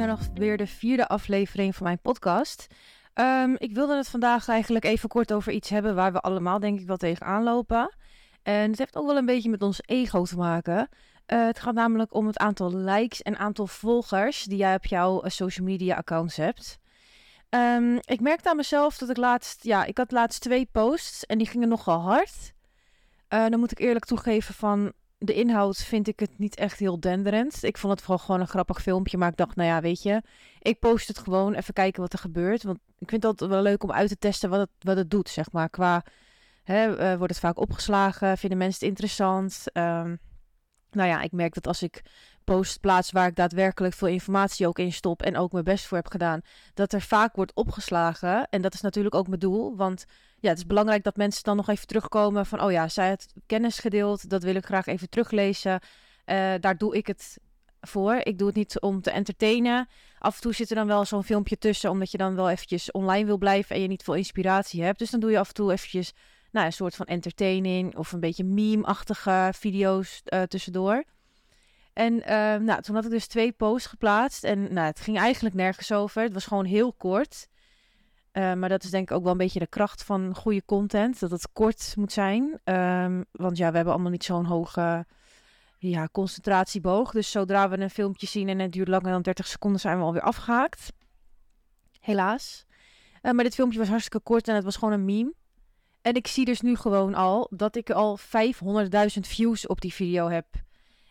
naar nog weer de vierde aflevering van mijn podcast. Ehm, ik wilde het vandaag eigenlijk even kort over iets hebben waar we allemaal denk ik wel tegenaan lopen. En het heeft ook wel een beetje met ons ego te maken. Uh, het gaat namelijk om het aantal likes en aantal volgers die jij op jouw uh, social media accounts hebt. Um, ik merkte aan mezelf dat ik laatst, ja, ik had laatst twee posts en die gingen nogal hard. Uh, dan moet ik eerlijk toegeven van, de inhoud vind ik het niet echt heel denderend. Ik vond het vooral gewoon een grappig filmpje. Maar ik dacht, nou ja, weet je, ik post het gewoon. Even kijken wat er gebeurt. Want ik vind het wel leuk om uit te testen wat het, wat het doet, zeg maar. Qua, hè, uh, wordt het vaak opgeslagen? Vinden mensen het interessant? Um, nou ja, ik merk dat als ik post plaats waar ik daadwerkelijk veel informatie ook in stop en ook mijn best voor heb gedaan, dat er vaak wordt opgeslagen. En dat is natuurlijk ook mijn doel, want ja, het is belangrijk dat mensen dan nog even terugkomen van, oh ja, zij heeft kennis gedeeld, dat wil ik graag even teruglezen. Uh, daar doe ik het voor. Ik doe het niet om te entertainen. Af en toe zit er dan wel zo'n filmpje tussen, omdat je dan wel eventjes online wil blijven en je niet veel inspiratie hebt. Dus dan doe je af en toe eventjes nou, een soort van entertaining of een beetje meme-achtige video's uh, tussendoor. En uh, nou, toen had ik dus twee posts geplaatst en nou, het ging eigenlijk nergens over. Het was gewoon heel kort. Uh, maar dat is denk ik ook wel een beetje de kracht van goede content. Dat het kort moet zijn. Um, want ja, we hebben allemaal niet zo'n hoge ja, concentratieboog. Dus zodra we een filmpje zien en het duurt langer dan 30 seconden, zijn we alweer afgehaakt. Helaas. Uh, maar dit filmpje was hartstikke kort en het was gewoon een meme. En ik zie dus nu gewoon al dat ik al 500.000 views op die video heb.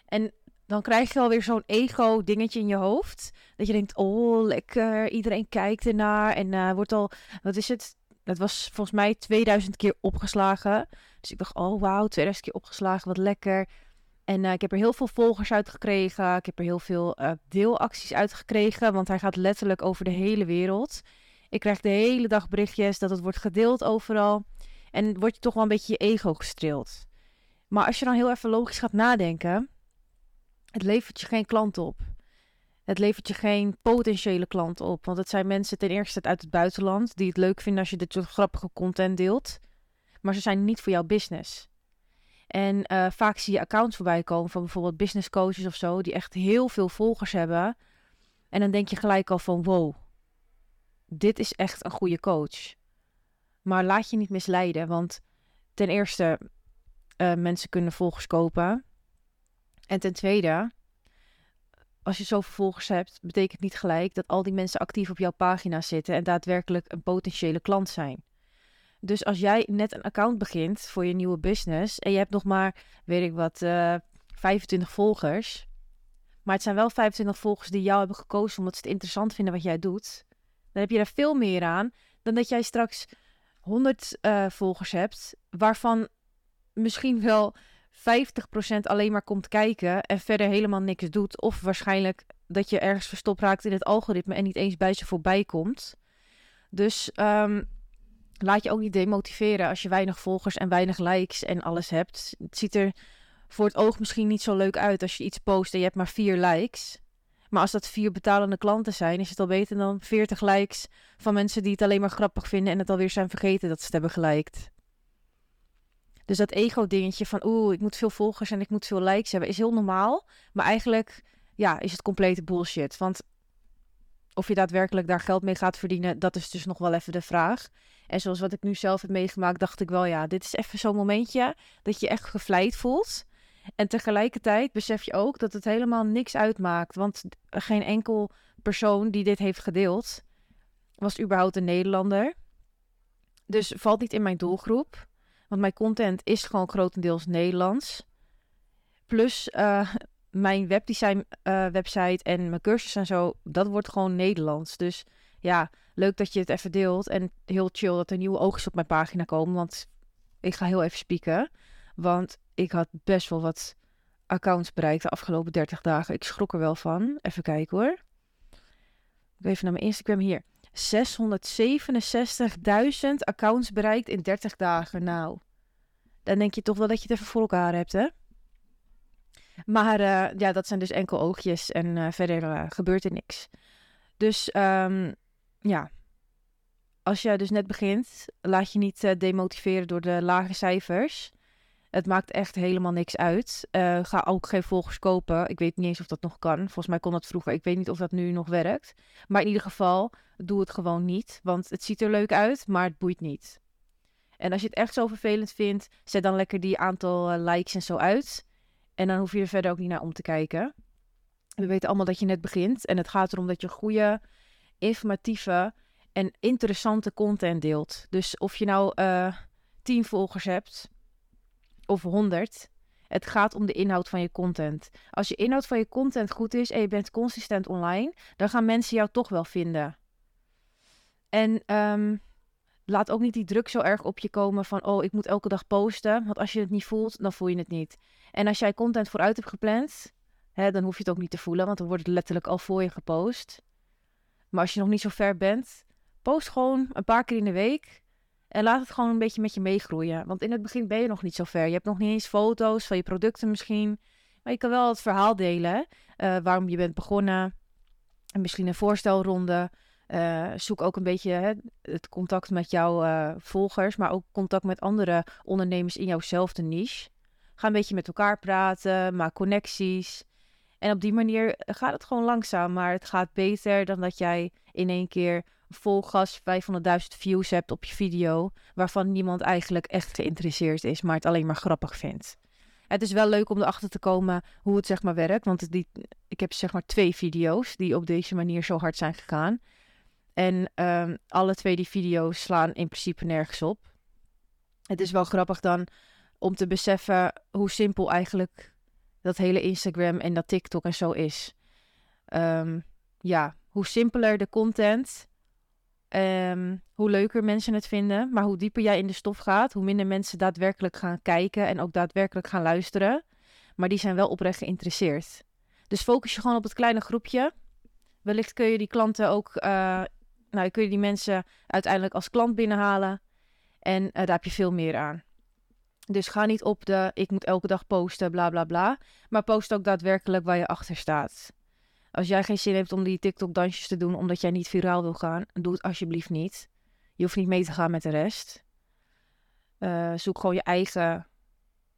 En dan krijg je alweer zo'n ego-dingetje in je hoofd. Dat je denkt, oh, lekker, iedereen kijkt ernaar. En uh, wordt al, wat is het? Het was volgens mij 2000 keer opgeslagen. Dus ik dacht, oh wauw, 2000 keer opgeslagen, wat lekker. En uh, ik heb er heel veel volgers uit gekregen. Ik heb er heel veel uh, deelacties uit gekregen. Want hij gaat letterlijk over de hele wereld. Ik krijg de hele dag berichtjes dat het wordt gedeeld overal. En word je toch wel een beetje je ego gestreeld. Maar als je dan heel even logisch gaat nadenken, het levert je geen klant op. Het levert je geen potentiële klant op. Want het zijn mensen ten eerste uit het buitenland die het leuk vinden als je dit soort grappige content deelt. Maar ze zijn niet voor jouw business. En uh, vaak zie je accounts voorbij komen van bijvoorbeeld business coaches of zo, die echt heel veel volgers hebben. En dan denk je gelijk al van wow, dit is echt een goede coach. Maar laat je niet misleiden, want ten eerste, uh, mensen kunnen volgers kopen. En ten tweede, als je zoveel volgers hebt, betekent niet gelijk dat al die mensen actief op jouw pagina zitten en daadwerkelijk een potentiële klant zijn. Dus als jij net een account begint voor je nieuwe business en je hebt nog maar, weet ik wat, uh, 25 volgers. Maar het zijn wel 25 volgers die jou hebben gekozen omdat ze het interessant vinden wat jij doet. Dan heb je er veel meer aan dan dat jij straks 100 uh, volgers hebt, waarvan misschien wel 50% alleen maar komt kijken en verder helemaal niks doet. Of waarschijnlijk dat je ergens verstopt raakt in het algoritme en niet eens bij ze voorbij komt. Dus um, laat je ook niet demotiveren als je weinig volgers en weinig likes en alles hebt. Het ziet er voor het oog misschien niet zo leuk uit als je iets post en je hebt maar vier likes. Maar als dat vier betalende klanten zijn, is het al beter dan 40 likes van mensen die het alleen maar grappig vinden en het alweer zijn vergeten dat ze het hebben geliked. Dus dat ego-dingetje van oeh, ik moet veel volgers en ik moet veel likes hebben, is heel normaal. Maar eigenlijk, ja, is het complete bullshit. Want of je daadwerkelijk daar geld mee gaat verdienen, dat is dus nog wel even de vraag. En zoals wat ik nu zelf heb meegemaakt, dacht ik wel, ja, dit is even zo'n momentje dat je echt gevleid voelt. En tegelijkertijd besef je ook dat het helemaal niks uitmaakt. Want geen enkel persoon die dit heeft gedeeld, was überhaupt een Nederlander. Dus valt niet in mijn doelgroep. Want mijn content is gewoon grotendeels Nederlands. Plus uh, mijn webdesign uh, website en mijn cursus en zo, dat wordt gewoon Nederlands. Dus ja, leuk dat je het even deelt. En heel chill dat er nieuwe oogjes op mijn pagina komen. Want ik ga heel even spieken. Want ik had best wel wat accounts bereikt de afgelopen 30 dagen. Ik schrok er wel van. Even kijken hoor. Even naar mijn Instagram hier. 667.000 accounts bereikt in 30 dagen. Nou, dan denk je toch wel dat je het even voor elkaar hebt, hè? Maar uh, ja, dat zijn dus enkel oogjes en uh, verder uh, gebeurt er niks. Dus um, ja, als je dus net begint, laat je niet demotiveren door de lage cijfers. Het maakt echt helemaal niks uit. Uh, ga ook geen volgers kopen. Ik weet niet eens of dat nog kan. Volgens mij kon dat vroeger. Ik weet niet of dat nu nog werkt. Maar in ieder geval, doe het gewoon niet. Want het ziet er leuk uit, maar het boeit niet. En als je het echt zo vervelend vindt, zet dan lekker die aantal eh, likes en zo uit. En dan hoef je er verder ook niet naar om te kijken. We weten allemaal dat je net begint. En het gaat erom dat je goede, informatieve en interessante content deelt. Dus of je nou uh, eh, 10 volgers hebt of 100. Het gaat om de inhoud van je content. Als je inhoud van je content goed is en je bent consistent online, dan gaan mensen jou toch wel vinden. En ehm, laat ook niet die druk zo erg op je komen van, oh, ik moet elke dag posten. Want als je het niet voelt, dan voel je het niet. En als jij content vooruit hebt gepland, hè, dan hoef je het ook niet te voelen, want dan wordt het letterlijk al voor je gepost. Maar als je nog niet zo ver bent, post gewoon een paar keer in de week. En laat het gewoon een beetje met je meegroeien. Want in het begin ben je nog niet zo ver. Je hebt nog niet eens foto's van je producten misschien. Maar je kan wel het verhaal delen. Uh, waarom je bent begonnen. En misschien een voorstelronde. Uh, zoek ook een beetje hè, het contact met jouw uh, volgers. Maar ook contact met andere ondernemers in jouwzelfde niche. Ga een beetje met elkaar praten. Maak connecties. En op die manier gaat het gewoon langzaam. Maar het gaat beter dan dat jij in één keer vol gas 500.000 views hebt op je video, waarvan niemand eigenlijk echt geïnteresseerd is, maar het alleen maar grappig vindt. Het is wel leuk om erachter te komen hoe het zeg maar werkt, want die, ik heb zeg maar twee video's die op deze manier zo hard zijn gegaan. En um, alle twee die video's slaan in principe nergens op. Het is wel grappig dan om te beseffen hoe simpel eigenlijk dat hele Instagram en dat TikTok en zo is. Um, ja, hoe simpeler de content, Ehm, hoe leuker mensen het vinden. Maar hoe dieper jij in de stof gaat, hoe minder mensen daadwerkelijk gaan kijken en ook daadwerkelijk gaan luisteren. Maar die zijn wel oprecht geïnteresseerd. Dus focus je gewoon op het kleine groepje. Wellicht kun je die klanten ook, uh, nou, kun je die mensen uiteindelijk als klant binnenhalen. En uh, daar heb je veel meer aan. Dus ga niet op de ik moet elke dag posten, bla bla bla. Maar post ook daadwerkelijk waar je achter staat. Als jij geen zin hebt om die TikTok-dansjes te doen omdat jij niet viraal wil gaan, doe het alsjeblieft niet. Je hoeft niet mee te gaan met de rest. Uh, zoek gewoon je eigen,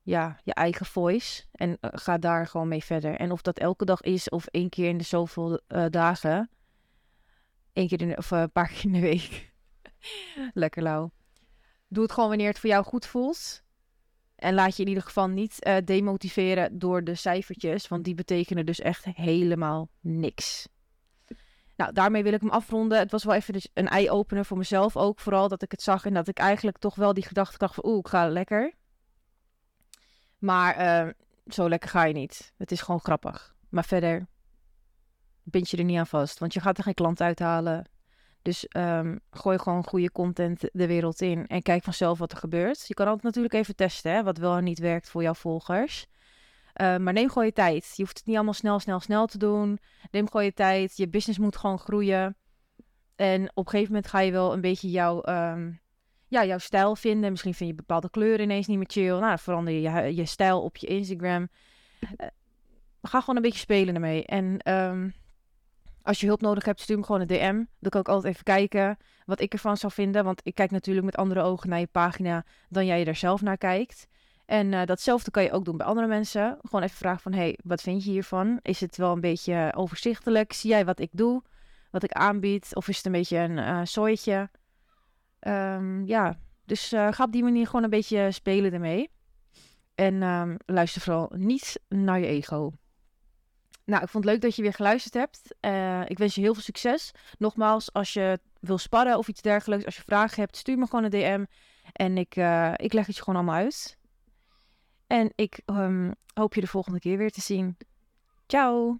ja, je eigen voice en uh, ga daar gewoon mee verder. En of dat elke dag is of één keer in de zoveel uh, dagen, één keer in of een paar keer in de week. Lekker lauw. Doe het gewoon wanneer het voor jou goed voelt. En laat je in ieder geval niet uh, demotiveren door de cijfertjes, want die betekenen dus echt helemaal niks. Nou, daarmee wil ik hem afronden. Het was wel even dus een eye-opener voor mezelf ook. Vooral dat ik het zag en dat ik eigenlijk toch wel die gedachte dacht van... Oeh, ik ga lekker. Maar uh, zo lekker ga je niet. Het is gewoon grappig. Maar verder bind je er niet aan vast. Want je gaat er geen klant uithalen. Dus um, gooi gewoon goede content de wereld in en kijk vanzelf wat er gebeurt. Je kan altijd natuurlijk even testen hè, wat wel en niet werkt voor jouw volgers. Uh, maar neem gewoon je tijd. Je hoeft het niet allemaal snel, snel, snel te doen. Neem gewoon je tijd. Je business moet gewoon groeien. En op een gegeven moment ga je wel een beetje jouw, um, ja, jouw stijl vinden. Misschien vind je bepaalde kleuren ineens niet meer chill. Nou, verander je je, stijl op je Instagram. Uh, ga gewoon een beetje spelen ermee. En um, als je hulp nodig hebt, stuur me gewoon een DM. Dan kan ik altijd even kijken wat ik ervan zou vinden. Want ik kijk natuurlijk met andere ogen naar je pagina dan jij er zelf naar kijkt. En uh, datzelfde kan je ook doen bij andere mensen. Gewoon even vragen van, hey, wat vind je hiervan? Is het wel een beetje overzichtelijk? Zie jij wat ik doe? Wat ik aanbied? Of is het een beetje een uh, zooitje? Um, ja, dus uh, ga op die manier gewoon een beetje spelen ermee. En um, luister vooral niet naar je ego. Nou, ik vond het leuk dat je weer geluisterd hebt. Uh, ik wens je heel veel succes. Nogmaals, als je wil sparren of iets dergelijks, als je vragen hebt, stuur me gewoon een DM. En ik, uh, ik leg het je gewoon allemaal uit. En ik um, hoop je de volgende keer weer te zien. Ciao!